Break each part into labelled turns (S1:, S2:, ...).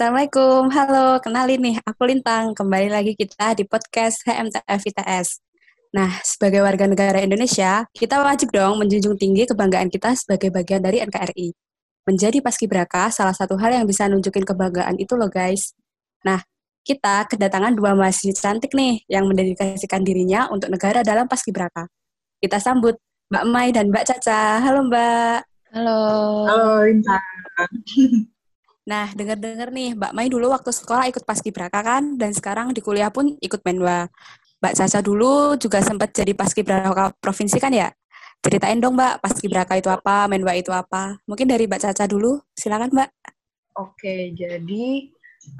S1: Assalamualaikum, halo, kenalin nih, aku Lintang. Kembali lagi kita di podcast HMTF ITS. Nah, sebagai warga negara Indonesia, kita wajib dong menjunjung tinggi kebanggaan kita sebagai bagian dari NKRI. Menjadi paskibraka salah satu hal yang bisa nunjukin kebanggaan itu loh guys. Nah, kita kedatangan dua mahasiswa cantik nih yang mendedikasikan dirinya untuk negara dalam paskibraka. Kita sambut Mbak Mai dan Mbak Caca. Halo Mbak.
S2: Halo.
S3: Halo Lintang.
S1: Nah, dengar-dengar nih, Mbak Mai dulu waktu sekolah ikut paskibraka kan, dan sekarang di kuliah pun ikut menwa. Mbak Caca dulu juga sempat jadi paskibraka provinsi kan ya? Ceritain dong Mbak, paskibraka itu apa, menwa itu apa? Mungkin dari Mbak Caca dulu, silakan Mbak.
S3: Oke, jadi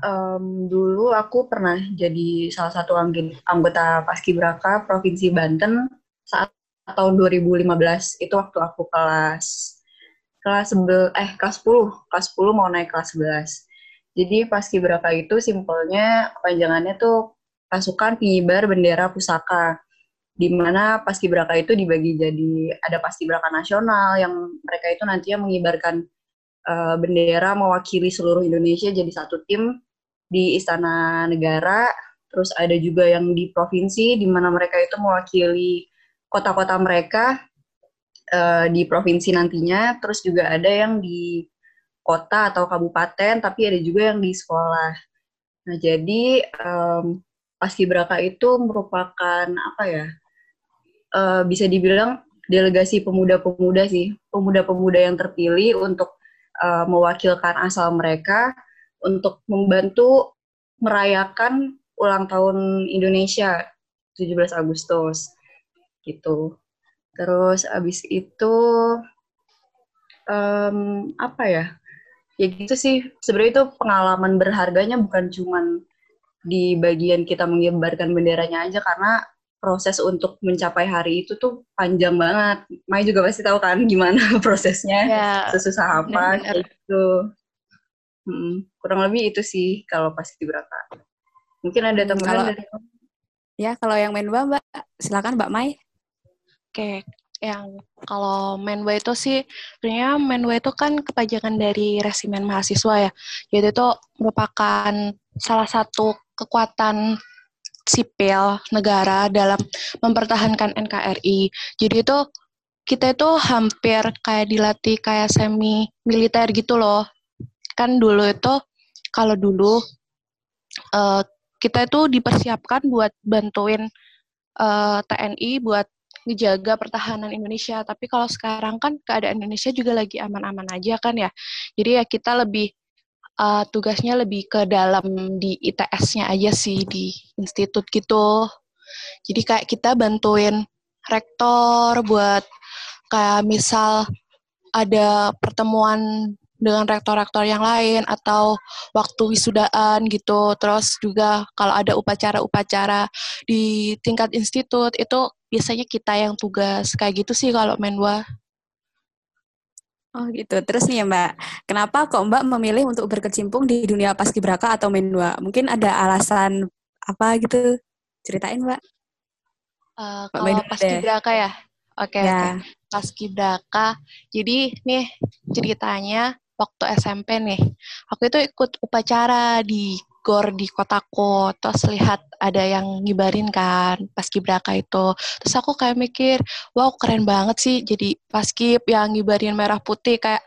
S3: um, dulu aku pernah jadi salah satu anggota paskibraka provinsi Banten saat tahun 2015 itu waktu aku kelas kelas sebel eh kelas 10 kelas 10 mau naik kelas 11 jadi paskibraka itu simpelnya kepanjangannya tuh pasukan pengibar bendera pusaka. Di mana paskibraka itu dibagi jadi ada paskibraka nasional yang mereka itu nantinya mengibarkan uh, bendera mewakili seluruh Indonesia jadi satu tim di istana negara. Terus ada juga yang di provinsi di mana mereka itu mewakili kota-kota mereka uh, di provinsi nantinya, terus juga ada yang di kota atau kabupaten, tapi ada juga yang di sekolah. Nah, jadi um, paskibraka itu merupakan apa ya? Uh, bisa dibilang delegasi pemuda-pemuda sih, pemuda-pemuda yang terpilih untuk uh, mewakilkan asal mereka untuk membantu merayakan ulang tahun Indonesia 17 Agustus gitu. Terus abis itu um, apa ya? Ya gitu sih. Sebenarnya itu pengalaman berharganya bukan cuman di bagian kita mengibarkan benderanya aja karena proses untuk mencapai hari itu tuh panjang banget. Mai juga pasti tahu kan gimana prosesnya, ya, sesusah apa bener. gitu. Hmm, kurang lebih itu sih kalau pas di berapa. Mungkin ada teman kalau, dari
S1: Ya, kalau yang main Mbak, silakan Mbak Mai.
S2: Oke, yang kalau Menwa itu sih sebenarnya Menwa itu kan kepajangan dari resimen mahasiswa ya. Jadi itu merupakan salah satu kekuatan sipil negara dalam mempertahankan NKRI. Jadi itu kita itu hampir kayak dilatih kayak semi militer gitu loh. Kan dulu itu kalau dulu uh, kita itu dipersiapkan buat bantuin uh, eh, TNI buat ngejaga pertahanan Indonesia. Tapi kalau sekarang kan keadaan Indonesia juga lagi aman-aman aja kan ya. Jadi ya kita lebih uh, tugasnya lebih ke dalam di ITS-nya aja sih di institut gitu. Jadi kayak kita bantuin rektor buat kayak misal ada pertemuan dengan rektor-rektor yang lain atau waktu wisudaan gitu. Terus juga kalau ada upacara-upacara di tingkat institut itu biasanya kita yang tugas kayak gitu sih kalau menwa.
S1: Oh gitu. Terus nih ya Mbak, kenapa kok Mbak memilih untuk berkecimpung di dunia paskibraka atau menwa? Mungkin ada alasan apa gitu? Ceritain Mbak.
S2: Uh, kalau paskibraka ya? Oke, okay, ya. okay. paskibraka. Jadi nih ceritanya waktu SMP nih, aku itu ikut upacara di gor di kotaku terus lihat ada yang ngibarin kan paskibraka itu. Terus aku kayak mikir wow keren banget sih. Jadi paskib yang ngibarin merah putih kayak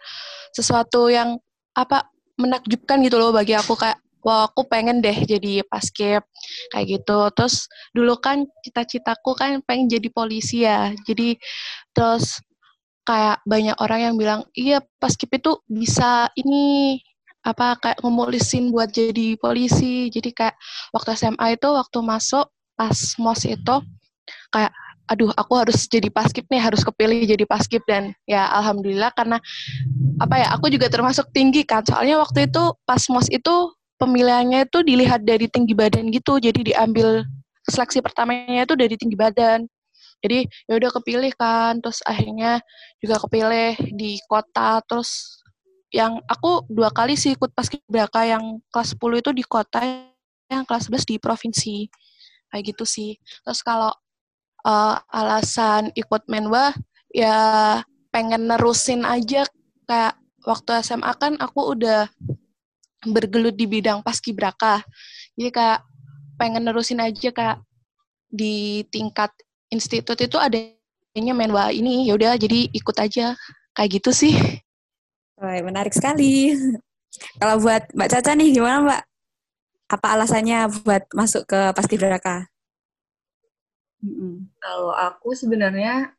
S2: sesuatu yang apa menakjubkan gitu loh bagi aku. Kayak wah aku pengen deh jadi paskib kayak gitu. Terus dulu kan cita-citaku kan pengen jadi polisi ya. Jadi terus kayak banyak orang yang bilang iya paskib itu bisa ini apa kayak ngemulisin buat jadi polisi. Jadi kayak waktu SMA itu waktu masuk pas MOS itu kayak aduh aku harus jadi paskib nih harus kepilih jadi paskib dan ya alhamdulillah karena apa ya aku juga termasuk tinggi kan. Soalnya waktu itu pas mos itu pemilihannya itu dilihat dari tinggi badan gitu. Jadi diambil seleksi pertamanya itu dari tinggi badan. Jadi ya udah kepilih kan. Terus akhirnya juga kepilih di kota. Terus yang aku dua kali sih ikut paskibraka yang kelas 10 itu di kota yang kelas 11 di provinsi. Kayak gitu sih. Terus kalau uh, alasan ikut menwa ya pengen nerusin aja. Kayak waktu SMA kan aku udah bergelut di bidang paskibraka. Jadi kayak pengen nerusin aja kak di tingkat institut itu adanya menwa ini. Ya udah jadi ikut aja. Kayak gitu sih.
S1: Wah, menarik sekali. Kalau buat Mbak Caca nih gimana Mbak? Apa alasannya buat masuk ke paskibraka?
S3: Hmm, kalau aku sebenarnya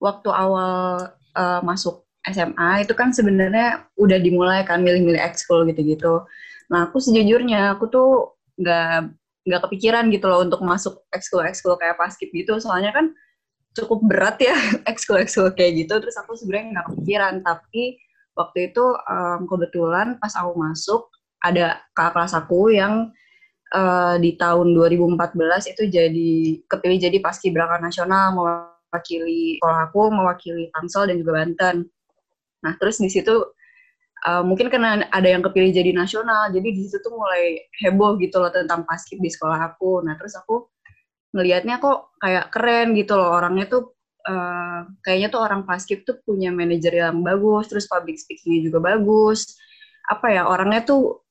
S3: waktu awal uh, masuk SMA itu kan sebenarnya udah dimulai kan milih-milih ekskul gitu-gitu. Nah aku sejujurnya aku tuh nggak nggak kepikiran gitu loh untuk masuk ekskul-ekskul kayak paskib gitu. Soalnya kan cukup berat ya ekskul-ekskul kayak gitu. Terus aku sebenarnya nggak kepikiran. Tapi waktu itu um, kebetulan pas aku masuk ada kakak kelas aku yang uh, di tahun 2014 itu jadi kepilih jadi paskibraka nasional mewakili sekolah aku, mewakili Tangsel dan juga Banten. Nah, terus di situ uh, mungkin karena ada yang kepilih jadi nasional, jadi di situ tuh mulai heboh gitu loh tentang paskib di sekolah aku. Nah, terus aku ngelihatnya kok kayak keren gitu loh orangnya tuh uh, kayaknya tuh orang paskib tuh punya manajer yang bagus, terus public speakingnya juga bagus. Apa ya orangnya tuh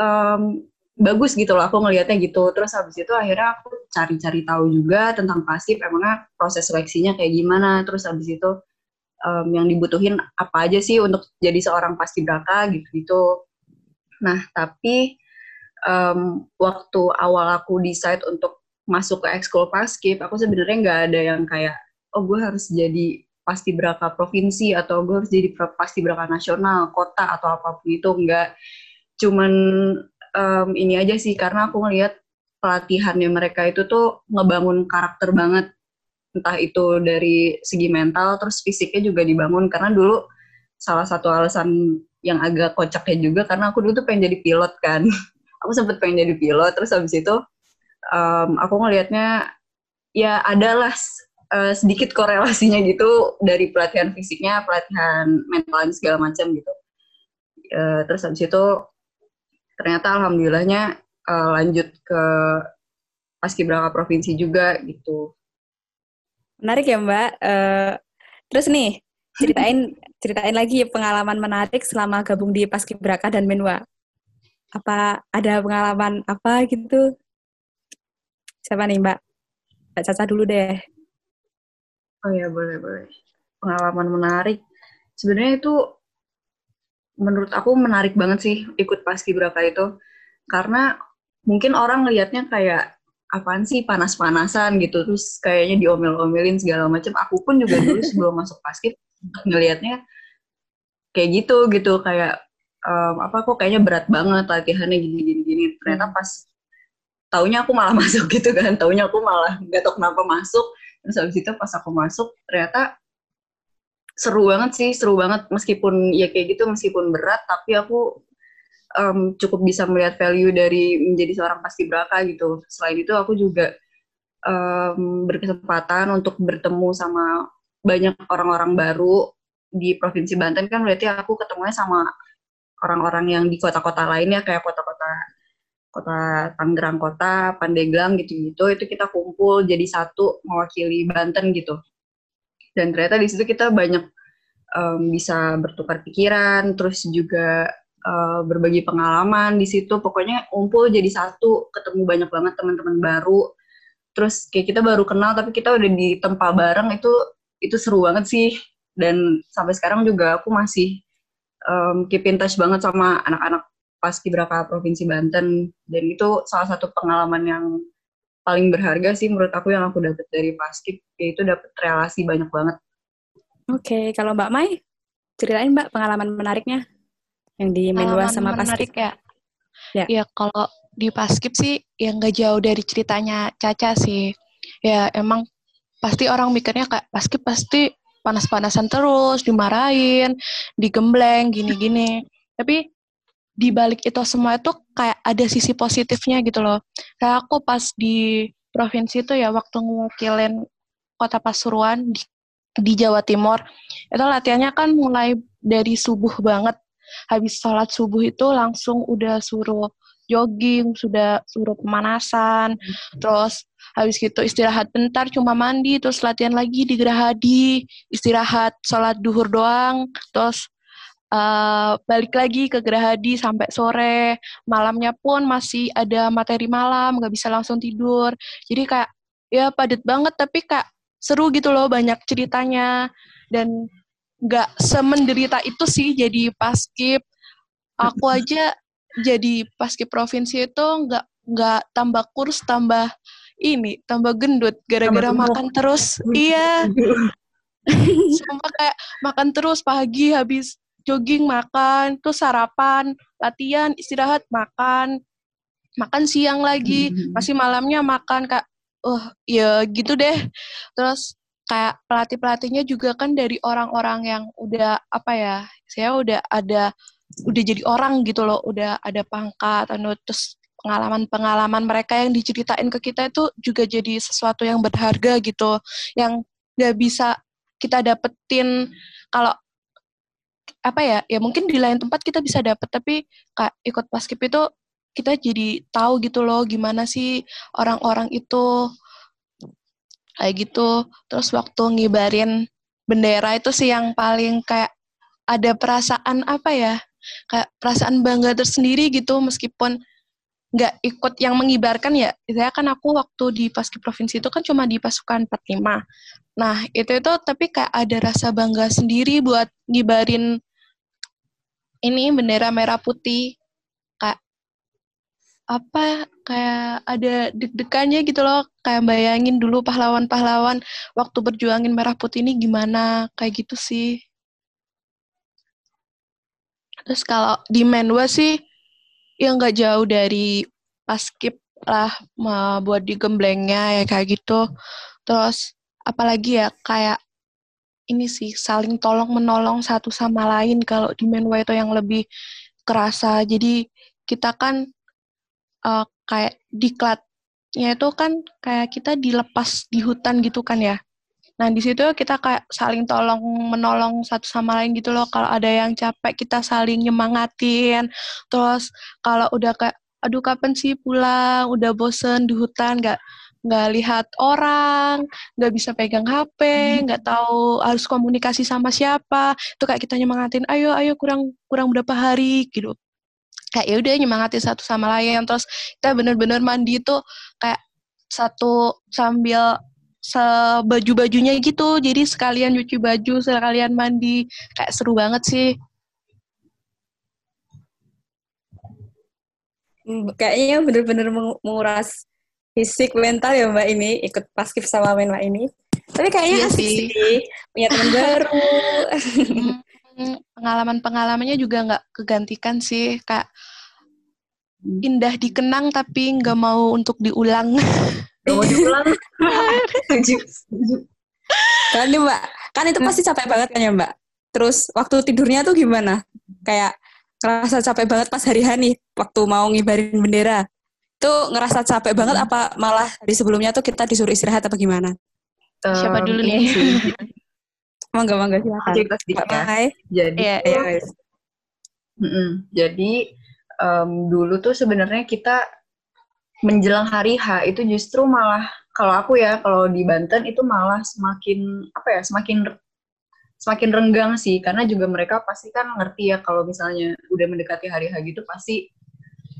S3: um, bagus gitu loh aku ngelihatnya gitu. Terus habis itu akhirnya aku cari-cari tahu juga tentang paskib, emangnya proses seleksinya kayak gimana. Terus habis itu um, yang dibutuhin apa aja sih untuk jadi seorang paskibraka gitu-gitu. Nah, tapi um, waktu awal aku decide untuk masuk ke ekskul paskib, aku sebenarnya nggak ada yang kayak, oh gue harus jadi paskibraka provinsi atau gue harus jadi paskibraka nasional, kota atau apa pun itu nggak. Cuman um, ini aja sih karena aku ngelihat pelatihannya mereka itu tuh ngebangun karakter banget. Entah itu dari segi mental terus fisiknya juga dibangun. Karena dulu salah satu alasan yang agak kocaknya juga karena aku dulu tuh pengen jadi pilot kan. Aku sempet pengen jadi pilot terus habis itu um, aku ngelihatnya ya adalah uh, sedikit korelasinya gitu dari pelatihan fisiknya pelatihan mental segala macam gitu uh, terus habis itu ternyata alhamdulillahnya uh, lanjut ke paskibraka provinsi juga gitu
S1: Menarik ya Mbak. Uh, terus nih, ceritain ceritain lagi pengalaman menarik selama gabung di Paskibraka dan Menwa. Apa ada pengalaman apa gitu? Siapa nih Mbak? Mbak Caca dulu deh.
S3: Oh ya boleh boleh. Pengalaman menarik. Sebenarnya itu menurut aku menarik banget sih ikut Paskibraka itu karena mungkin orang lihatnya kayak apaan sih panas-panasan gitu terus kayaknya diomel-omelin segala macam aku pun juga dulu sebelum masuk basket ngelihatnya kayak gitu gitu kayak um, apa kok kayaknya berat banget latihannya gini gini gini ternyata hmm. pas taunya aku malah masuk gitu kan taunya aku malah nggak tahu kenapa masuk. Terus habis itu pas aku masuk ternyata seru banget sih seru banget. Meskipun ya kayak gitu meskipun berat tapi aku um, cukup bisa melihat value dari menjadi seorang paskibraka gitu. Selain itu aku juga um, berkesempatan untuk bertemu sama banyak orang-orang baru di provinsi Banten. Kan berarti aku ketemunya sama orang-orang yang di kota-kota lainnya kayak kota-kota kota Tangerang kota, Pandeglang gitu-gitu itu kita kumpul jadi satu mewakili Banten gitu. Dan ternyata di situ kita banyak um, bisa bertukar pikiran, terus juga uh, berbagi pengalaman di situ. Pokoknya ngumpul jadi satu ketemu banyak banget teman-teman baru. Terus kayak kita baru kenal tapi kita udah di tempat bareng itu itu seru banget sih. Dan sampai sekarang juga aku masih um, keep in touch banget sama anak-anak paskibraka provinsi Banten dan itu salah satu pengalaman yang paling berharga sih menurut aku yang aku dapat dari paskib yaitu dapat relasi banyak banget.
S1: Oke, okay, kalau Mbak Mai ceritain Mbak pengalaman menariknya yang di Menwa sama Paskip
S2: ya. Ya, ya kalau di Paskip sih yang gak jauh dari ceritanya Caca sih. Ya emang pasti orang mikirnya kayak Paskip pasti panas-panasan terus, dimarahin, digembleng, gini-gini. Tapi di balik itu semua itu kayak ada sisi positifnya gitu loh. Kayak aku pas di provinsi itu ya waktu ngewakilin kota Pasuruan di, di Jawa Timur, itu latihannya kan mulai dari subuh banget habis sholat subuh itu langsung udah suruh jogging, sudah suruh pemanasan, hmm. terus habis gitu istirahat bentar cuma mandi, terus latihan lagi di Gerahadi, istirahat sholat duhur doang, terus uh, balik lagi ke Gerahadi sampai sore. Malamnya pun masih ada materi malam, nggak bisa langsung tidur. Jadi kayak ya padat banget tapi kayak seru gitu loh banyak ceritanya dan nggak semenderita itu sih jadi paskip. Aku aja jadi paskip provinsi itu nggak nggak tambah kurs tambah ini tambah gendut gara-gara makan terus. iya. Sumpah kayak makan terus pagi habis jogging makan, terus sarapan, latihan, istirahat makan, makan siang lagi, hmm. masih malamnya makan kak. Uh, ya gitu deh. Terus kayak pelatih-pelatihnya juga kan dari orang-orang yang udah apa ya, saya udah ada udah jadi orang gitu loh, udah ada pangkat, anu terus pengalaman-pengalaman mereka yang diceritain ke kita itu juga jadi sesuatu yang berharga gitu, yang nggak bisa kita dapetin kalau apa ya ya mungkin di lain tempat kita bisa dapet tapi kak ikut paskip itu kita jadi tahu gitu loh gimana sih orang-orang itu kayak gitu. Terus waktu ngibarin bendera itu sih yang paling kayak ada perasaan apa ya kayak perasaan bangga tersendiri gitu meskipun nggak ikut yang mengibarkan ya saya kan aku waktu di paskip provinsi itu kan cuma di pasukan 45 nah itu itu tapi kayak ada rasa bangga sendiri buat ngibarin ini bendera merah putih. Kayak apa kayak ada deg-degannya gitu loh. Kayak bayangin dulu pahlawan-pahlawan waktu berjuangin merah putih ini gimana kayak gitu sih. Terus kalau di Menwa sih yang nggak jauh dari paskip lah buat di gemblengnya ya kayak gitu. Terus apalagi ya kayak ini sih saling tolong menolong satu sama lain kalau di Menwa itu yang lebih kerasa. Jadi kita kan uh, kayak diklatnya itu kan kayak kita dilepas di hutan gitu kan ya Nah, di situ kita kayak saling tolong menolong satu sama lain gitu loh. Kalau ada yang capek, kita saling nyemangatin. Terus kalau udah kayak, aduh kapan sih pulang? Udah bosen di hutan, nggak nggak lihat orang, nggak bisa pegang HP, hmm. nggak tahu harus komunikasi sama siapa. Itu kayak kita nyemangatin, ayo ayo kurang kurang berapa hari gitu. Kayak ya udah nyemangatin satu sama lain. Terus kita bener-bener mandi itu kayak satu sambil sebaju-bajunya gitu. Jadi sekalian cuci baju, sekalian mandi. Kayak seru banget sih.
S1: Hmm, kayaknya bener-bener menguras fisik mental ya mbak ini ikut paskip sama menwa ini. Tapi kayaknya iya asik sih. sih punya teman baru.
S2: Hmm, pengalaman-pengalamannya juga nggak kegantikan sih kak. Indah dikenang tapi nggak mau untuk diulang.
S3: Gak mau diulang.
S1: kan nih mbak, kan itu pasti capek banget kan ya mbak. Terus waktu tidurnya tuh gimana? Kayak ngerasa capek banget pas hari hari waktu mau ngibarin bendera. Itu ngerasa capek banget hmm. apa malah di sebelumnya tuh kita disuruh istirahat apa gimana?
S2: Um, Siapa dulu nih?
S1: mangga mangga silakan.
S3: Jadi, yeah, yeah. Mm -mm. jadi um, dulu tuh sebenarnya kita menjelang hari H itu justru malah kalau aku ya kalau di Banten itu malah semakin apa ya semakin semakin renggang sih. Karena juga mereka pasti kan ngerti ya kalau misalnya udah mendekati hari H gitu pasti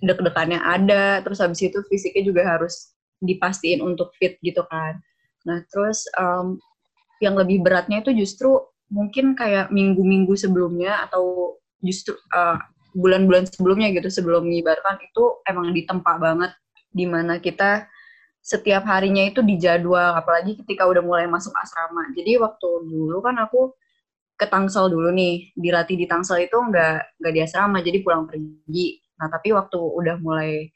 S3: deg-degannya ada. Terus habis itu fisiknya juga harus dipastiin untuk fit gitu kan. Nah terus um, yang lebih beratnya itu justru mungkin kayak minggu-minggu sebelumnya atau justru uh, bulan-bulan sebelumnya gitu sebelum mengibarkan itu emang ditempa banget. Di mana kita setiap harinya itu dijadwal apalagi ketika udah mulai masuk asrama. Jadi waktu dulu kan aku ke Tangsel dulu nih dilatih di Tangsel itu nggak nggak di asrama jadi pulang pergi. Nah tapi waktu udah mulai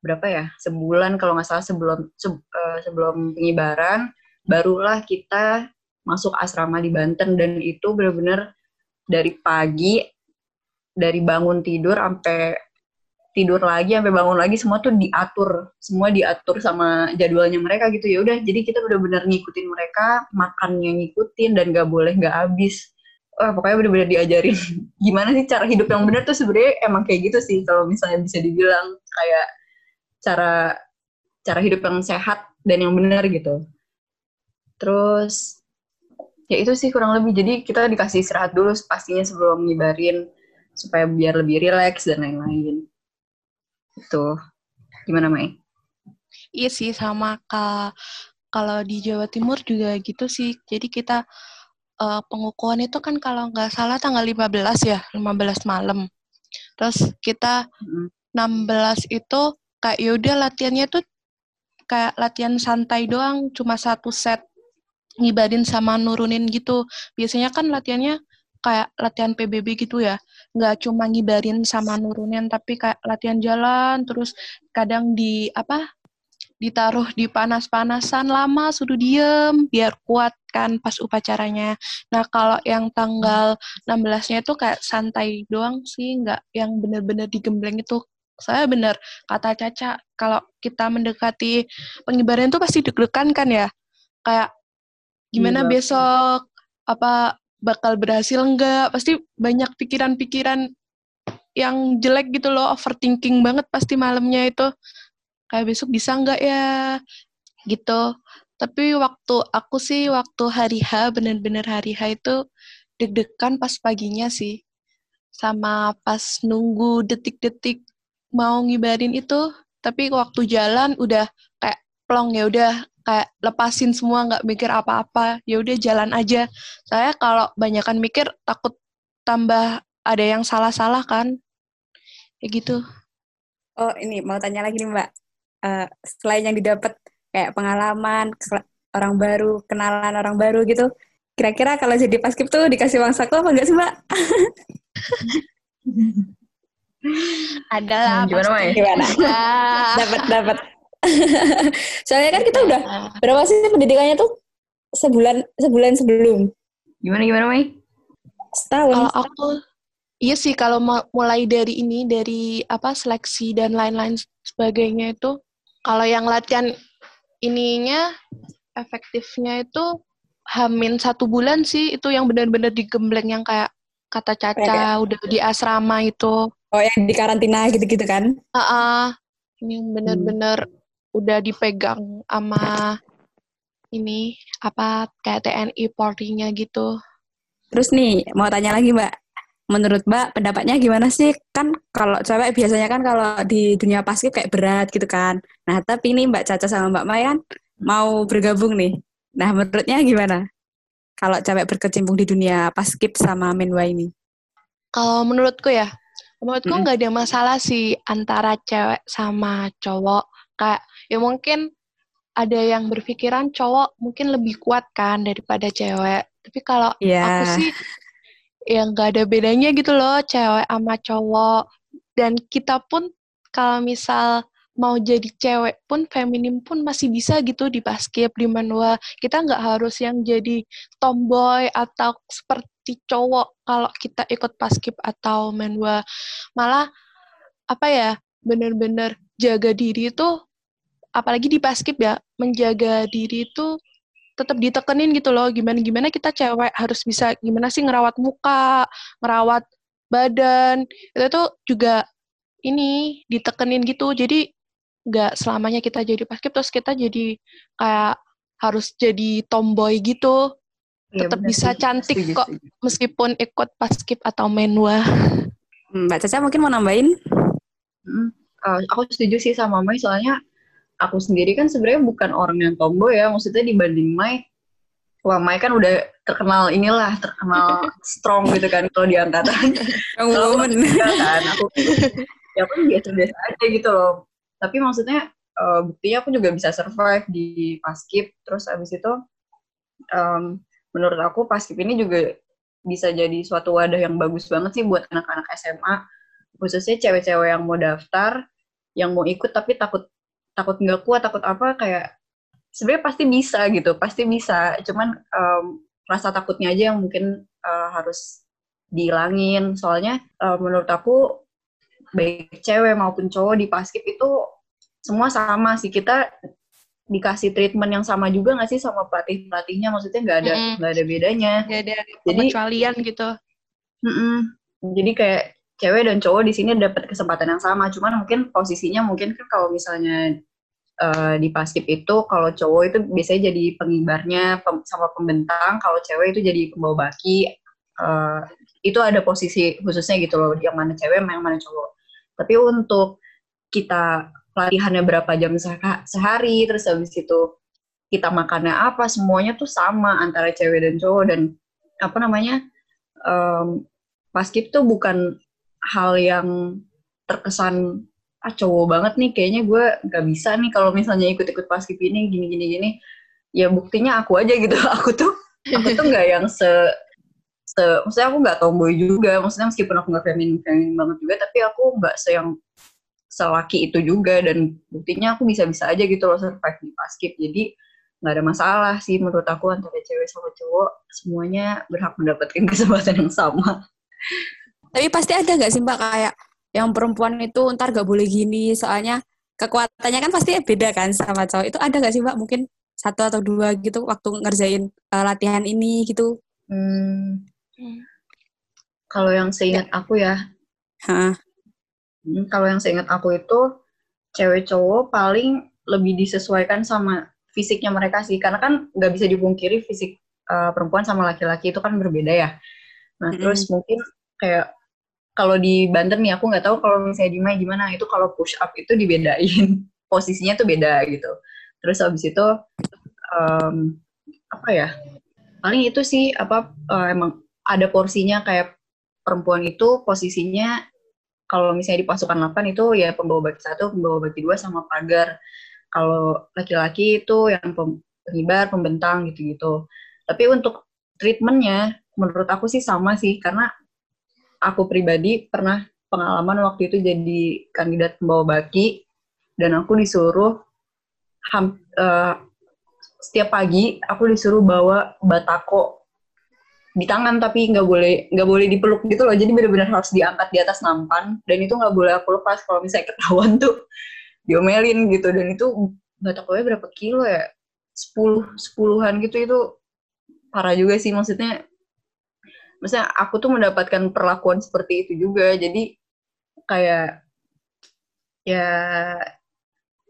S3: berapa ya sebulan kalau nggak salah sebelum se, uh, sebelum pengibaran barulah kita masuk asrama di Banten. Dan itu benar-benar dari pagi dari bangun tidur sampai tidur lagi sampai bangun lagi semua tuh diatur. Semua diatur sama jadwalnya mereka gitu. Ya udah jadi kita benar-benar ngikutin mereka makannya ngikutin dan gak boleh gak habis. Wah, pokoknya benar-benar diajarin gimana sih cara hidup yang benar tuh sebenarnya emang kayak gitu sih kalau misalnya bisa dibilang kayak cara cara hidup yang sehat dan yang benar gitu. Terus ya itu sih kurang lebih. Jadi kita dikasih istirahat dulu pastinya sebelum ngibarin supaya biar lebih rileks dan lain-lain itu gimana Mai?
S2: Iya sih sama kak kalau di Jawa Timur juga gitu sih jadi kita uh, pengukuhan itu kan kalau nggak salah tanggal 15 ya 15 malam terus kita mm. 16 itu kayak yaudah latihannya tuh kayak latihan santai doang cuma satu set ngibarin sama nurunin gitu. Biasanya kan latihannya kayak latihan PBB gitu ya. Nggak cuma ngibarin sama nurunin, tapi kayak latihan jalan, terus kadang di apa ditaruh di panas-panasan lama suruh diem biar kuat kan pas upacaranya. Nah kalau yang tanggal 16-nya itu kayak santai doang sih, nggak yang bener-bener digembleng itu. Saya bener kata Caca, kalau kita mendekati pengibaran itu pasti deg-degan kan ya. Kayak gimana iya, besok apa bakal berhasil enggak pasti banyak pikiran-pikiran yang jelek gitu loh overthinking banget pasti malamnya itu. Kayak besok bisa enggak ya? Gitu. Tapi waktu aku sih waktu hari H bener-bener hari H itu deg-degan pas paginya sih. Sama pas nunggu detik-detik mau ngibarin itu. Tapi waktu jalan udah kayak plong ya udah kayak lepasin semua nggak mikir apa-apa. Ya udah jalan aja. Saya kalau banyakan mikir takut tambah ada yang salah-salah kan? Kayak gitu.
S1: Oh ini mau tanya lagi nih mbak. Uh, selain yang didapat kayak pengalaman orang baru kenalan orang baru gitu kira-kira kalau jadi paskip tuh dikasih uang saku apa enggak sih mbak?
S2: Adalah
S3: gimana
S1: gimana? Dapat dapat Soalnya kan kita udah berapa sih pendidikannya tuh sebulan sebulan sebelum.
S3: Gimana gimana, Mai?
S1: Setahun.
S2: Kalau aku Iya sih kalau mulai dari ini dari apa seleksi dan lain-lain sebagainya itu kalau yang latihan ininya efektifnya itu hamin satu bulan sih itu yang benar-benar digembleng yang kayak kata Caca udah di asrama itu.
S1: Oh yang di karantina gitu-gitu kan?
S2: Ah, uh -uh, yang benar-benar hmm udah dipegang sama ini apa kayak TNI Polri-nya gitu.
S1: Terus nih mau tanya lagi Mbak, menurut Mbak pendapatnya gimana sih? Kan kalau cewek biasanya kan kalau di dunia paskib kayak berat gitu kan. Nah tapi ini Mbak Caca sama Mbak Maya kan mau bergabung nih. Nah menurutnya gimana? Kalau cewek berkecimpung di dunia paskib sama menwa ini?
S2: Kalau menurutku ya, menurutku nggak mm -hmm. ada masalah sih antara cewek sama cowok. Kayak ya mungkin ada yang berpikiran cowok mungkin lebih kuat kan daripada cewek. Tapi kalau yeah. aku sih yang gak ada bedanya gitu loh cewek sama cowok. Dan kita pun kalau misal mau jadi cewek pun feminim pun masih bisa gitu di basket di manua kita nggak harus yang jadi tomboy atau seperti cowok kalau kita ikut paskib atau manua malah apa ya bener-bener jaga diri tuh apalagi di basket ya menjaga diri itu tetap ditekenin gitu loh gimana gimana kita cewek harus bisa gimana sih ngerawat muka ngerawat badan itu tuh juga ini ditekenin gitu jadi nggak selamanya kita jadi basket terus kita jadi kayak harus jadi tomboy gitu ya, tetap bisa sih. cantik setuju, kok setuju. meskipun ikut paskip atau menwa
S1: hmm, Mbak Caca mungkin mau nambahin
S3: hmm, uh, aku setuju sih sama Mai soalnya aku sendiri kan sebenarnya bukan orang yang tomboy ya. Maksudnya dibanding Mai wah Mai kan udah terkenal inilah terkenal strong gitu kan kalau di angkatan.
S1: Yang woman.
S3: kan aku ya aku biasa-biasa aja gitu loh. Tapi maksudnya uh, buktinya aku juga bisa survive di paskip terus abis itu um, menurut aku paskip ini juga bisa jadi suatu wadah yang bagus banget sih buat anak-anak SMA khususnya cewek-cewek yang mau daftar yang mau ikut tapi takut takut nggak kuat takut apa kayak sebenarnya pasti bisa gitu pasti bisa. Cuman um, rasa takutnya aja yang mungkin uh, harus dihilangin. Soalnya uh, menurut aku baik cewek maupun cowok di paskip itu semua sama sih. Kita dikasih treatment yang sama juga nggak sih sama pelatih pelatihnya maksudnya nggak ada nggak mm. ada bedanya.
S2: Nggak ada jadi kecualian gitu.
S3: Mm -mm. jadi kayak cewek dan cowok di sini dapat kesempatan yang sama cuman mungkin posisinya mungkin kan kalau misalnya uh, di paskib itu kalau cowok itu biasanya jadi pengibarnya pem, sama pembentang, kalau cewek itu jadi pembawa baki. Uh, itu ada posisi khususnya gitu loh, yang mana cewek, yang mana cowok. Tapi untuk kita pelatihannya berapa jam sehari, terus habis itu kita makannya apa, semuanya tuh sama antara cewek dan cowok dan apa namanya um, paskib tuh bukan hal yang terkesan ah cowok banget nih kayaknya gue nggak bisa nih kalau misalnya ikut-ikut paskib ini gini gini gini. Ya buktinya aku aja gitu. Aku tuh aku tuh nggak yang se se maksudnya aku nggak tomboy juga. Maksudnya meskipun aku nggak feminin feminin banget juga tapi aku nggak se yang selaki itu juga. Dan buktinya aku bisa-bisa aja gitu loh survive di paskib jadi nggak ada masalah sih menurut aku antara cewek sama cowok. Semuanya berhak mendapatkan kesempatan yang sama
S1: tapi pasti ada nggak sih mbak kayak yang perempuan itu ntar gak boleh gini soalnya kekuatannya kan pasti beda kan sama cowok itu ada gak sih mbak mungkin satu atau dua gitu waktu ngerjain uh, latihan ini gitu hmm.
S3: kalau yang seingat ya. aku ya Hah. Hmm, kalau yang seingat aku itu cewek cowok paling lebih disesuaikan sama fisiknya mereka sih karena kan nggak bisa dipungkiri fisik uh, perempuan sama laki-laki itu kan berbeda ya nah -hmm. terus mungkin kayak kalau di Banten nih aku nggak tahu kalau misalnya di Mai gimana. Itu kalau push up itu dibedain. Posisinya tuh beda gitu. Terus habis itu um, apa ya? Paling itu sih apa uh, emang ada porsinya kayak perempuan itu posisinya kalau misalnya di pasukan 8 itu ya pembawa baki satu pembawa baki dua sama pagar. Kalau laki-laki itu yang pengibar pembentang gitu-gitu. Tapi untuk treatmentnya menurut aku sih sama sih. Karena aku pribadi pernah pengalaman waktu itu jadi kandidat pembawa baki dan aku disuruh ham, uh, setiap pagi aku disuruh bawa batako di tangan tapi nggak boleh nggak boleh dipeluk gitu loh. Jadi benar-benar harus diangkat di atas nampan dan itu nggak boleh aku lepas kalau misalnya ketahuan tuh diomelin gitu. Dan itu batakonya berapa kilo ya? Sepuluh sepuluhan gitu itu parah juga sih. Maksudnya maksudnya aku tuh mendapatkan perlakuan seperti itu juga. Jadi kayak ya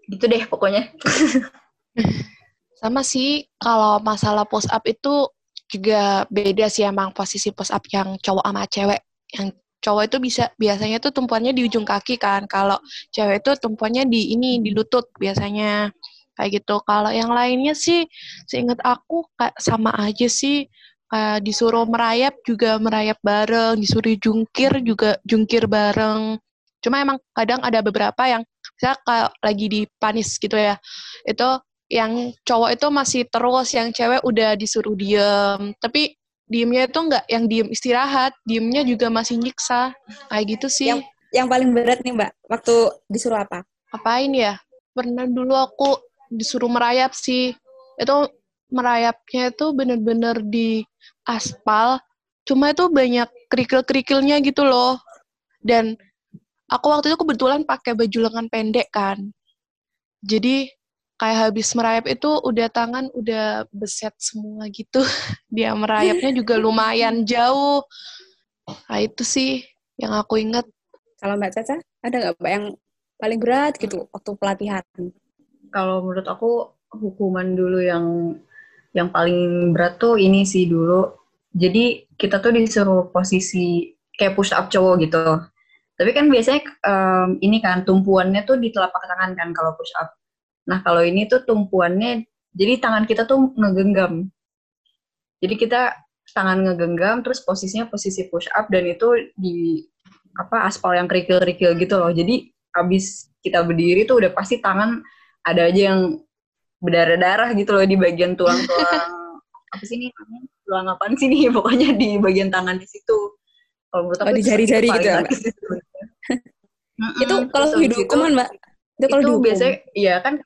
S3: gitu deh pokoknya.
S2: Sama sih kalau masalah post up itu juga beda sih emang posisi post up yang cowok sama cewek. Yang cowok itu bisa biasanya tuh tumpuannya di ujung kaki kan. Kalau cewek itu tumpuannya di ini di lutut biasanya. Kayak gitu. Kalau yang lainnya sih seingat aku sama aja sih uh, disuruh merayap juga merayap bareng, disuruh jungkir juga jungkir bareng. Cuma emang kadang ada beberapa yang saya kalau lagi di panis gitu ya, itu yang cowok itu masih terus, yang cewek udah disuruh diem. Tapi diemnya itu enggak yang diem istirahat, diemnya juga masih nyiksa. Kayak gitu sih.
S1: Yang, yang paling berat nih mbak, waktu disuruh apa?
S2: Apain ya? Pernah dulu aku disuruh merayap sih. Itu merayapnya itu bener-bener di aspal cuma itu banyak kerikil-kerikilnya gitu loh. Dan aku waktu itu kebetulan pakai baju lengan pendek kan. Jadi kayak habis merayap itu udah tangan udah beset semua gitu. Dia merayapnya juga lumayan jauh. Nah itu sih yang aku inget
S1: kalau mbak Caca ada nggak mbak yang paling berat gitu waktu pelatihan?
S3: Kalau menurut aku hukuman dulu yang yang paling berat tuh ini sih dulu jadi kita tuh disuruh posisi kayak push up cowok gitu. Tapi kan biasanya um, ini kan tumpuannya tuh di telapak tangan kan kalau push up. Nah kalau ini tuh tumpuannya, jadi tangan kita tuh ngegenggam. Jadi kita tangan ngegenggam, terus posisinya posisi push up dan itu di apa aspal yang kerikil-kerikil gitu loh. Jadi abis kita berdiri tuh udah pasti tangan ada aja yang berdarah-darah gitu loh di bagian tulang-tulang apa sih ini tulang apaan sih nih? Pokoknya di bagian tangan di situ.
S1: Kalau menurut aku oh, di jari-jari gitu ya itu. Kalau hidup hukuman mbak?
S3: Itu kalau itu biasanya iya kan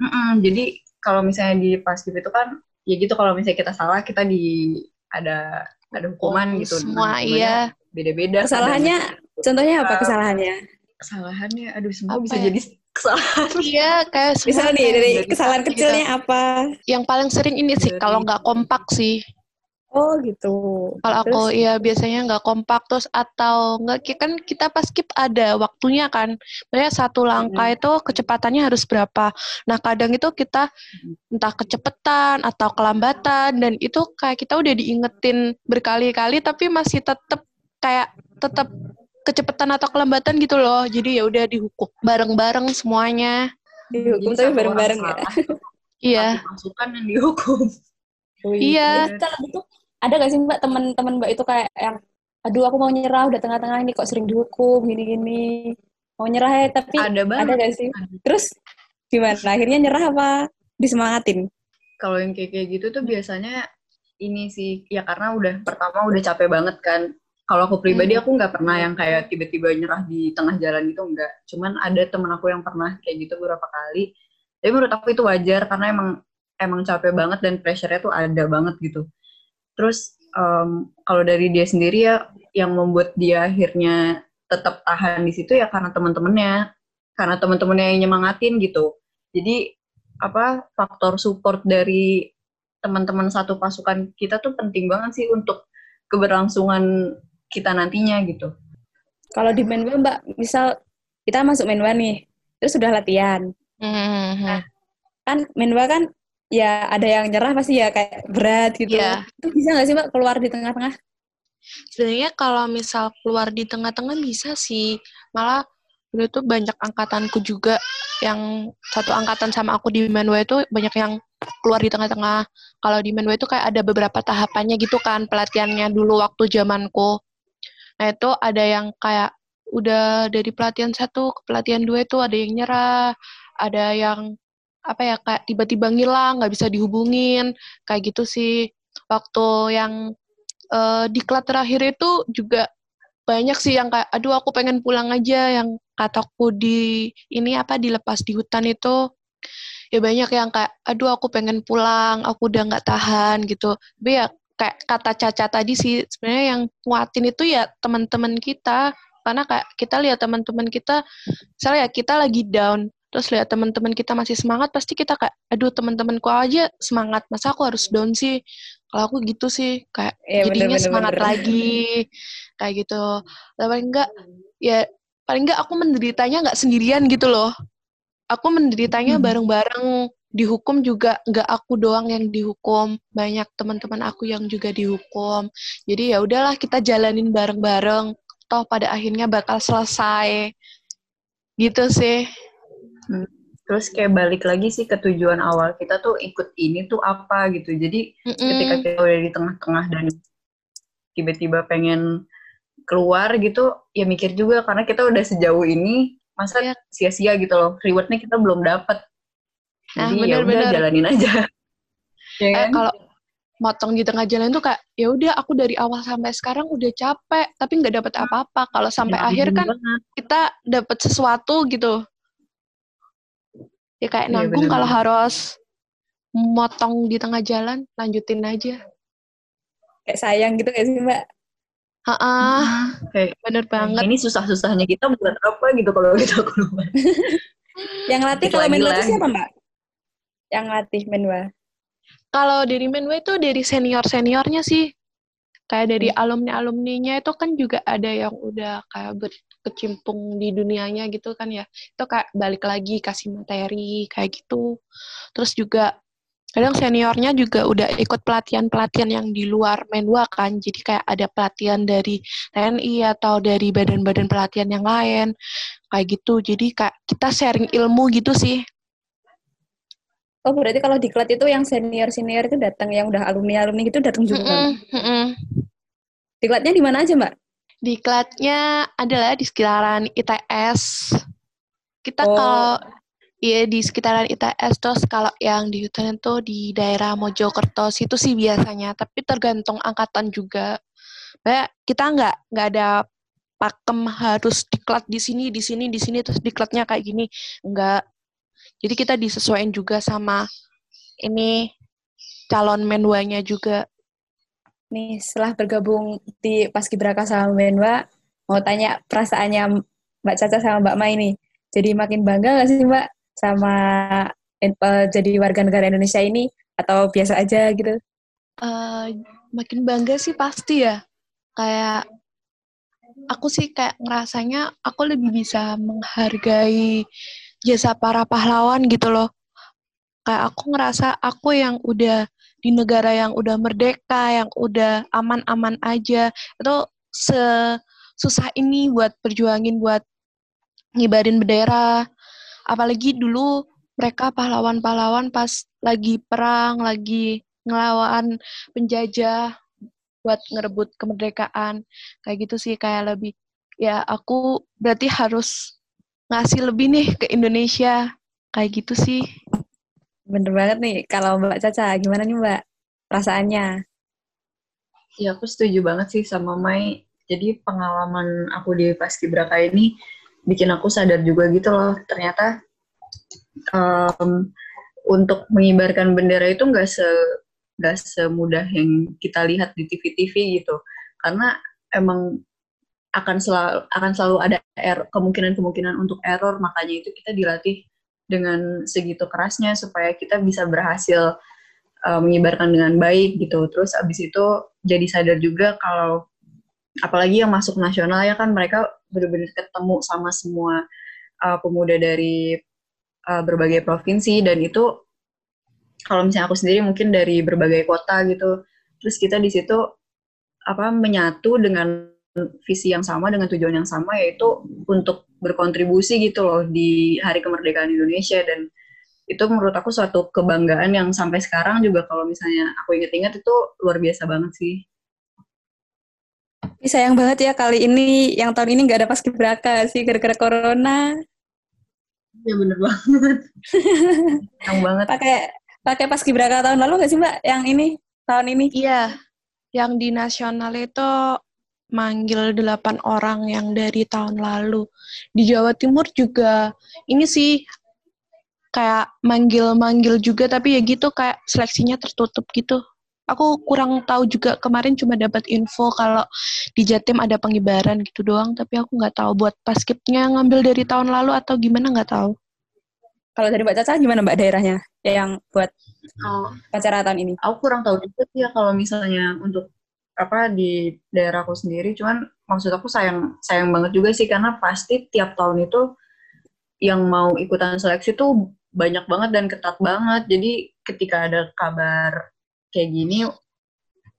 S3: mm -mm, jadi kalau misalnya di paskib itu kan ya gitu kalau misalnya kita salah kita di ada ada hukuman oh, gitu.
S2: Semua nah, iya.
S3: Beda-beda
S1: kesalahannya contohnya apa kesalahannya?
S3: kesalahannya aduh semua apa bisa ya? jadi kesalahan.
S2: Iya, kayak
S1: Misalnya nih dari kesalahan kecilnya gitu. apa?
S2: Yang paling sering ini sih kalau nggak kompak sih.
S1: Oh gitu.
S2: Kalau aku ya biasanya nggak kompak terus atau nggak kan kita pas skip ada waktunya kan. Maksudnya satu langkah itu kecepatannya harus berapa. Nah kadang itu kita entah kecepatan atau kelambatan dan itu kayak kita udah diingetin berkali-kali tapi masih tetap kayak tetap kecepatan atau kelambatan gitu loh. Jadi ya udah dihukum bareng-bareng semuanya.
S1: Dihukum tapi bareng-bareng ya.
S2: Iya.
S3: Masukan yang dihukum.
S2: Oh, iya.
S1: Kalau gitu ada gak sih mbak teman-teman mbak itu kayak yang aduh aku mau nyerah udah tengah-tengah ini kok sering dihukum gini-gini mau nyerah ya tapi ada banget. ada gak sih terus gimana akhirnya nyerah apa disemangatin
S3: kalau yang kayak kayak gitu tuh biasanya ini sih ya karena udah pertama udah capek banget kan kalau aku pribadi hmm. aku nggak pernah yang kayak tiba-tiba nyerah di tengah jalan itu enggak cuman ada temen aku yang pernah kayak gitu beberapa kali tapi menurut aku itu wajar karena emang emang capek banget dan pressure-nya tuh ada banget gitu. Terus um, kalau dari dia sendiri ya yang membuat dia akhirnya tetap tahan di situ ya karena teman-temannya, karena teman-temannya yang nyemangatin gitu. Jadi apa faktor support dari teman-teman satu pasukan kita tuh penting banget sih untuk keberlangsungan kita nantinya gitu.
S1: Kalau di Menwa Mbak, misal kita masuk Menwa nih, terus sudah latihan. Mm -hmm. Nah, kan Menwa kan ya ada yang nyerah pasti ya kayak berat gitu. Yeah. Itu bisa nggak sih mbak keluar di tengah-tengah?
S2: Sebenarnya kalau misal keluar di tengah-tengah bisa sih. Malah dulu tuh banyak angkatanku juga yang satu angkatan sama aku di Manwa itu banyak yang keluar di tengah-tengah. Kalau di Manwa itu kayak ada beberapa tahapannya gitu kan pelatihannya dulu waktu zamanku. Nah itu ada yang kayak udah dari pelatihan satu ke pelatihan dua itu ada yang nyerah, ada yang apa ya kayak tiba-tiba ngilang nggak bisa dihubungin kayak gitu sih. Waktu yang uh, di klat terakhir itu juga banyak sih yang kayak aduh aku pengen pulang aja yang kataku di ini apa dilepas di hutan itu. Ya banyak yang kayak aduh aku pengen pulang aku udah nggak tahan gitu. Tapi ya kayak kata Caca tadi sih sebenarnya yang kuatin itu ya teman-teman kita. Karena kayak kita lihat teman-teman kita misalnya ya kita lagi down terus lihat teman-teman kita masih semangat pasti kita kayak aduh teman-temanku aja semangat masa aku harus down sih? Kalau aku gitu sih kayak ya, jadinya bener, semangat bener. lagi kayak gitu. Paling enggak ya paling enggak aku menderitanya nggak sendirian gitu loh. Aku menderitanya hmm. bareng-bareng dihukum juga nggak aku doang yang dihukum banyak teman-teman aku yang juga dihukum jadi ya udahlah kita jalanin bareng-bareng toh pada akhirnya bakal selesai gitu sih
S3: Hmm. Terus kayak balik lagi sih ke tujuan awal kita tuh ikut ini tuh apa gitu. Jadi mm -mm. ketika kita udah di tengah-tengah dan tiba-tiba pengen keluar gitu, ya mikir juga karena kita udah sejauh ini masa yeah. sia-sia gitu loh. Rewardnya kita belum dapat. Ah, Jadi ah, bener, ya udah jalanin aja.
S2: ya kan? Eh, kalau motong di tengah jalan tuh kayak ya udah aku dari awal sampai sekarang udah capek tapi nggak dapat apa-apa kalau sampai ya, akhir kan banget. kita dapat sesuatu gitu ya kayak iya, nanggung ya, kalau harus motong di tengah jalan lanjutin aja
S1: kayak sayang gitu kayak sih mbak
S2: Ah, kayak bener banget.
S3: Ini susah-susahnya kita buat apa gitu kalau kita keluar.
S1: yang latih kalau main siapa mbak? Yang latih menwa?
S2: Kalau dari menwa itu dari senior seniornya sih. Kayak dari hmm. alumni alumninya itu kan juga ada yang udah kayak kecimpung di dunianya gitu kan ya itu kayak balik lagi kasih materi kayak gitu terus juga kadang seniornya juga udah ikut pelatihan-pelatihan yang di luar menwa kan jadi kayak ada pelatihan dari TNI atau dari badan-badan pelatihan yang lain kayak gitu jadi kayak kita sharing ilmu gitu sih
S1: Oh berarti kalau di klat itu yang senior senior itu datang yang udah alumni alumni itu datang juga. Mm -mm, mm -mm. Diklatnya di mana aja mbak?
S2: Diklatnya adalah di sekitaran ITS. Kita oh. kalau ya di sekitaran ITS terus kalau yang di hutan itu di daerah Mojokerto situ sih biasanya, tapi tergantung angkatan juga. Kayak kita nggak nggak ada pakem harus diklat di sini, di sini, di sini terus diklatnya kayak gini. Enggak. Jadi kita disesuaikan juga sama ini calon menwanya juga.
S1: Nih, setelah bergabung di Paskibraka sama Menwa, mau tanya perasaannya Mbak Caca sama Mbak Mai nih. Jadi makin bangga nggak sih Mbak sama uh, jadi warga negara Indonesia ini atau biasa aja gitu?
S2: Uh, makin bangga sih pasti ya. Kayak aku sih kayak ngerasanya aku lebih bisa menghargai jasa para pahlawan gitu loh. Kayak aku ngerasa aku yang udah di negara yang udah merdeka, yang udah aman-aman aja, itu sesusah ini buat perjuangin buat ngibarin bendera. Apalagi dulu mereka pahlawan-pahlawan pas lagi perang, lagi ngelawan penjajah buat ngerebut kemerdekaan. Kayak gitu sih kayak lebih ya aku berarti harus ngasih lebih nih ke Indonesia. Kayak gitu sih.
S1: Bener banget nih. Kalau Mbak Caca, gimana nih Mbak perasaannya?
S3: Ya, aku setuju banget sih sama Mai. Jadi pengalaman aku di Paskibraka ini bikin aku sadar juga gitu loh. Ternyata um, untuk mengibarkan bendera itu nggak se nggak semudah yang kita lihat di TV-TV gitu. Karena emang akan selalu akan selalu ada er, kemungkinan-kemungkinan untuk error makanya itu kita dilatih dengan segitu kerasnya supaya kita bisa berhasil uh, menyebarkan dengan baik gitu. Terus abis itu jadi sadar juga kalau apalagi yang masuk nasional ya kan mereka benar-benar ketemu sama semua uh, pemuda dari uh, berbagai provinsi dan itu kalau misalnya aku sendiri mungkin dari berbagai kota gitu. Terus kita di situ apa menyatu dengan visi yang sama dengan tujuan yang sama yaitu untuk berkontribusi gitu loh di Hari Kemerdekaan Indonesia dan itu menurut aku suatu kebanggaan yang sampai sekarang juga kalau misalnya aku inget-inget itu luar biasa banget sih.
S1: Tapi sayang banget ya kali ini yang tahun ini nggak ada pas kibraka sih gara-gara corona.
S3: Ya bener banget. sayang banget.
S1: Pakai pakai pas kibraka tahun lalu nggak sih mbak? Yang ini tahun ini?
S2: Iya. Yang di nasional itu manggil delapan orang yang dari tahun lalu. Di Jawa Timur juga ini sih kayak manggil-manggil juga tapi ya gitu kayak seleksinya tertutup gitu. Aku kurang tahu juga kemarin cuma dapat info kalau di Jatim ada pengibaran gitu doang tapi aku nggak tahu buat paskipnya ngambil dari tahun lalu atau gimana nggak tahu.
S1: Kalau dari Mbak Caca gimana Mbak daerahnya yang buat oh, acara tahun ini?
S3: Aku kurang tahu juga sih ya kalau misalnya untuk apa di daerahku sendiri cuman maksud aku sayang sayang banget juga sih karena pasti tiap tahun itu yang mau ikutan seleksi tuh banyak banget dan ketat banget jadi ketika ada kabar kayak gini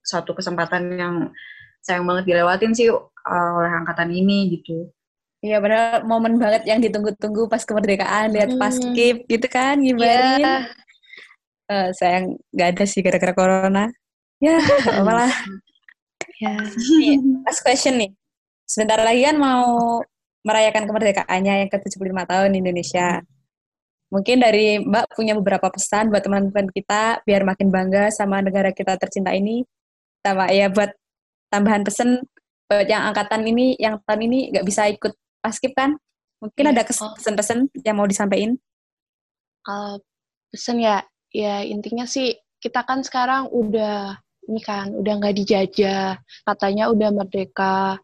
S3: satu kesempatan yang sayang banget dilewatin sih uh, oleh angkatan ini gitu
S1: Iya benar momen banget yang ditunggu-tunggu pas kemerdekaan lihat hmm. pas skip gitu kan gimana? Yeah. Uh, sayang nggak ada sih gara-gara corona. Ya, apalah.
S2: Ya.
S1: last question nih. Sebentar lagi kan mau merayakan kemerdekaannya yang ke-75 tahun Indonesia. Mungkin dari Mbak punya beberapa pesan buat teman-teman kita biar makin bangga sama negara kita tercinta ini. Sama ya buat tambahan pesan buat yang angkatan ini, yang tahun ini nggak bisa ikut paskip kan? Mungkin ya, ada pesan-pesan yang mau disampaikan?
S2: Kalau pesan ya, ya intinya sih kita kan sekarang udah ini kan udah nggak dijajah, katanya udah merdeka.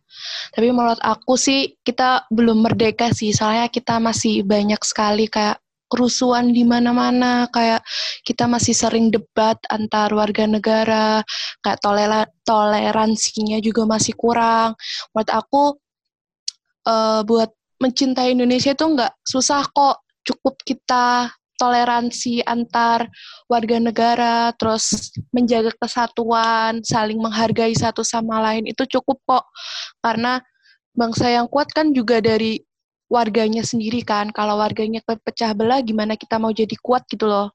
S2: Tapi menurut aku sih kita belum merdeka sih, soalnya kita masih banyak sekali kayak kerusuhan di mana-mana, kayak kita masih sering debat antar warga negara, kayak toleran toleransinya juga masih kurang. Menurut aku uh, buat mencintai Indonesia itu nggak susah kok, cukup kita toleransi antar warga negara, terus menjaga kesatuan, saling menghargai satu sama lain itu cukup kok. Karena bangsa yang kuat kan juga dari warganya sendiri kan. Kalau warganya pecah belah gimana kita mau jadi kuat gitu loh.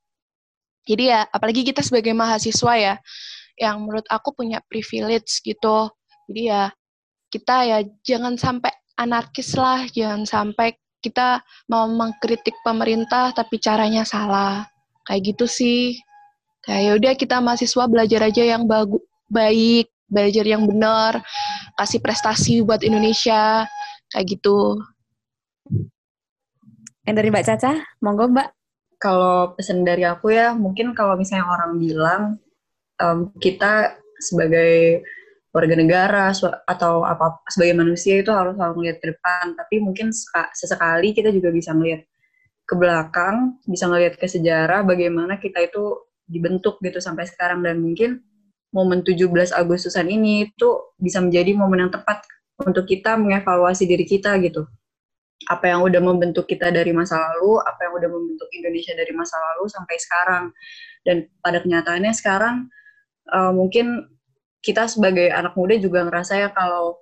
S2: Jadi ya apalagi kita sebagai mahasiswa ya yang menurut aku punya privilege gitu. Jadi ya kita ya jangan sampai anarkis lah, jangan sampai kita mau mengkritik pemerintah tapi caranya salah. Kayak gitu sih. Kayak yaudah kita mahasiswa belajar aja yang bagu baik, belajar yang benar, kasih prestasi buat Indonesia. Kayak gitu.
S1: Yang dari Mbak Caca, monggo Mbak.
S3: Kalau pesan dari aku ya, mungkin kalau misalnya orang bilang um, kita sebagai warga negara atau apa sebagai manusia itu harus selalu melihat ke depan tapi mungkin sesekali kita juga bisa melihat ke belakang bisa melihat ke sejarah bagaimana kita itu dibentuk gitu sampai sekarang dan mungkin momen 17 Agustusan ini itu bisa menjadi momen yang tepat untuk kita mengevaluasi diri kita gitu. Apa yang udah membentuk kita dari masa lalu, apa yang udah membentuk Indonesia dari masa lalu sampai sekarang. Dan pada kenyataannya sekarang uh, mungkin kita sebagai anak muda juga ngerasa ya kalau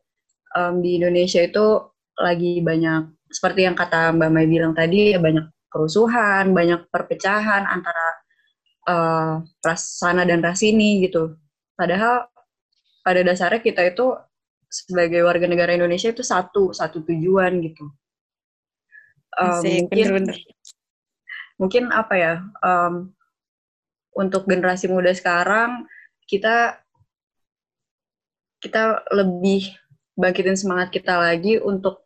S3: um, di Indonesia itu lagi banyak seperti yang kata Mbak Mai bilang tadi ya banyak kerusuhan, banyak perpecahan antara uh, ras sana dan ras ini gitu. Padahal pada dasarnya kita itu sebagai warga negara Indonesia itu satu satu tujuan gitu. Um, Asik, mungkin bener -bener. mungkin apa ya um, untuk generasi muda sekarang kita kita lebih bangkitin semangat kita lagi untuk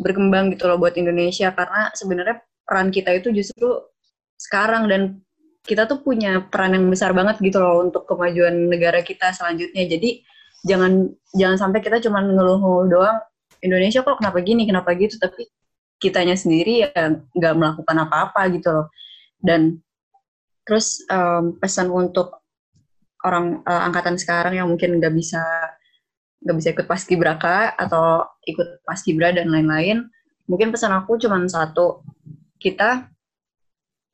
S3: berkembang gitu loh buat Indonesia karena sebenarnya peran kita itu justru sekarang dan kita tuh punya peran yang besar banget gitu loh untuk kemajuan negara kita selanjutnya. Jadi jangan jangan sampai kita cuma ngeluh-ngeluh doang Indonesia kok kenapa gini kenapa gitu tapi kitanya sendiri ya nggak melakukan apa-apa gitu loh. Dan terus um, pesan untuk orang uh, angkatan sekarang yang mungkin nggak bisa nggak bisa ikut paskibraka atau ikut paskibra dan lain-lain mungkin pesan aku cuma satu. Kita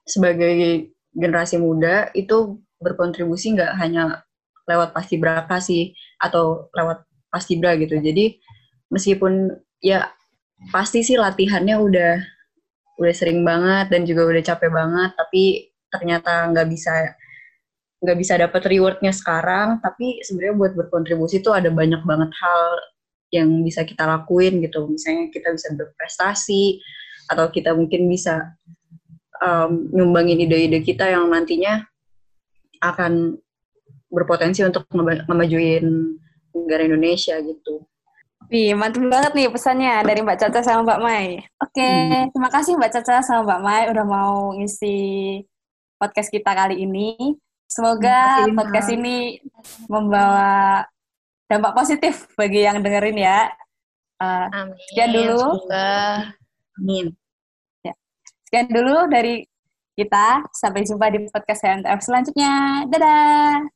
S3: sebagai generasi muda itu berkontribusi nggak hanya lewat paskibraka sih atau lewat paskibra gitu. Jadi meskipun ya pasti sih latihannya udah udah sering banget dan juga udah capek banget tapi ternyata nggak bisa nggak bisa dapat rewardnya sekarang tapi sebenarnya buat berkontribusi itu ada banyak banget hal yang bisa kita lakuin gitu misalnya kita bisa berprestasi atau kita mungkin bisa um, nyumbangin ide-ide kita yang nantinya akan berpotensi untuk ngemajuin negara Indonesia gitu.
S1: Wih, mantap banget nih pesannya dari Mbak Caca sama Mbak Mai. Oke, hmm. terima kasih Mbak Caca sama Mbak Mai udah mau ngisi podcast kita kali ini. Semoga podcast ini membawa dampak positif bagi yang dengerin ya. Uh, Amin. Sekian dulu. Semoga. Amin. Ya. Sekian dulu dari kita. Sampai jumpa di podcast HMTF selanjutnya. Dadah.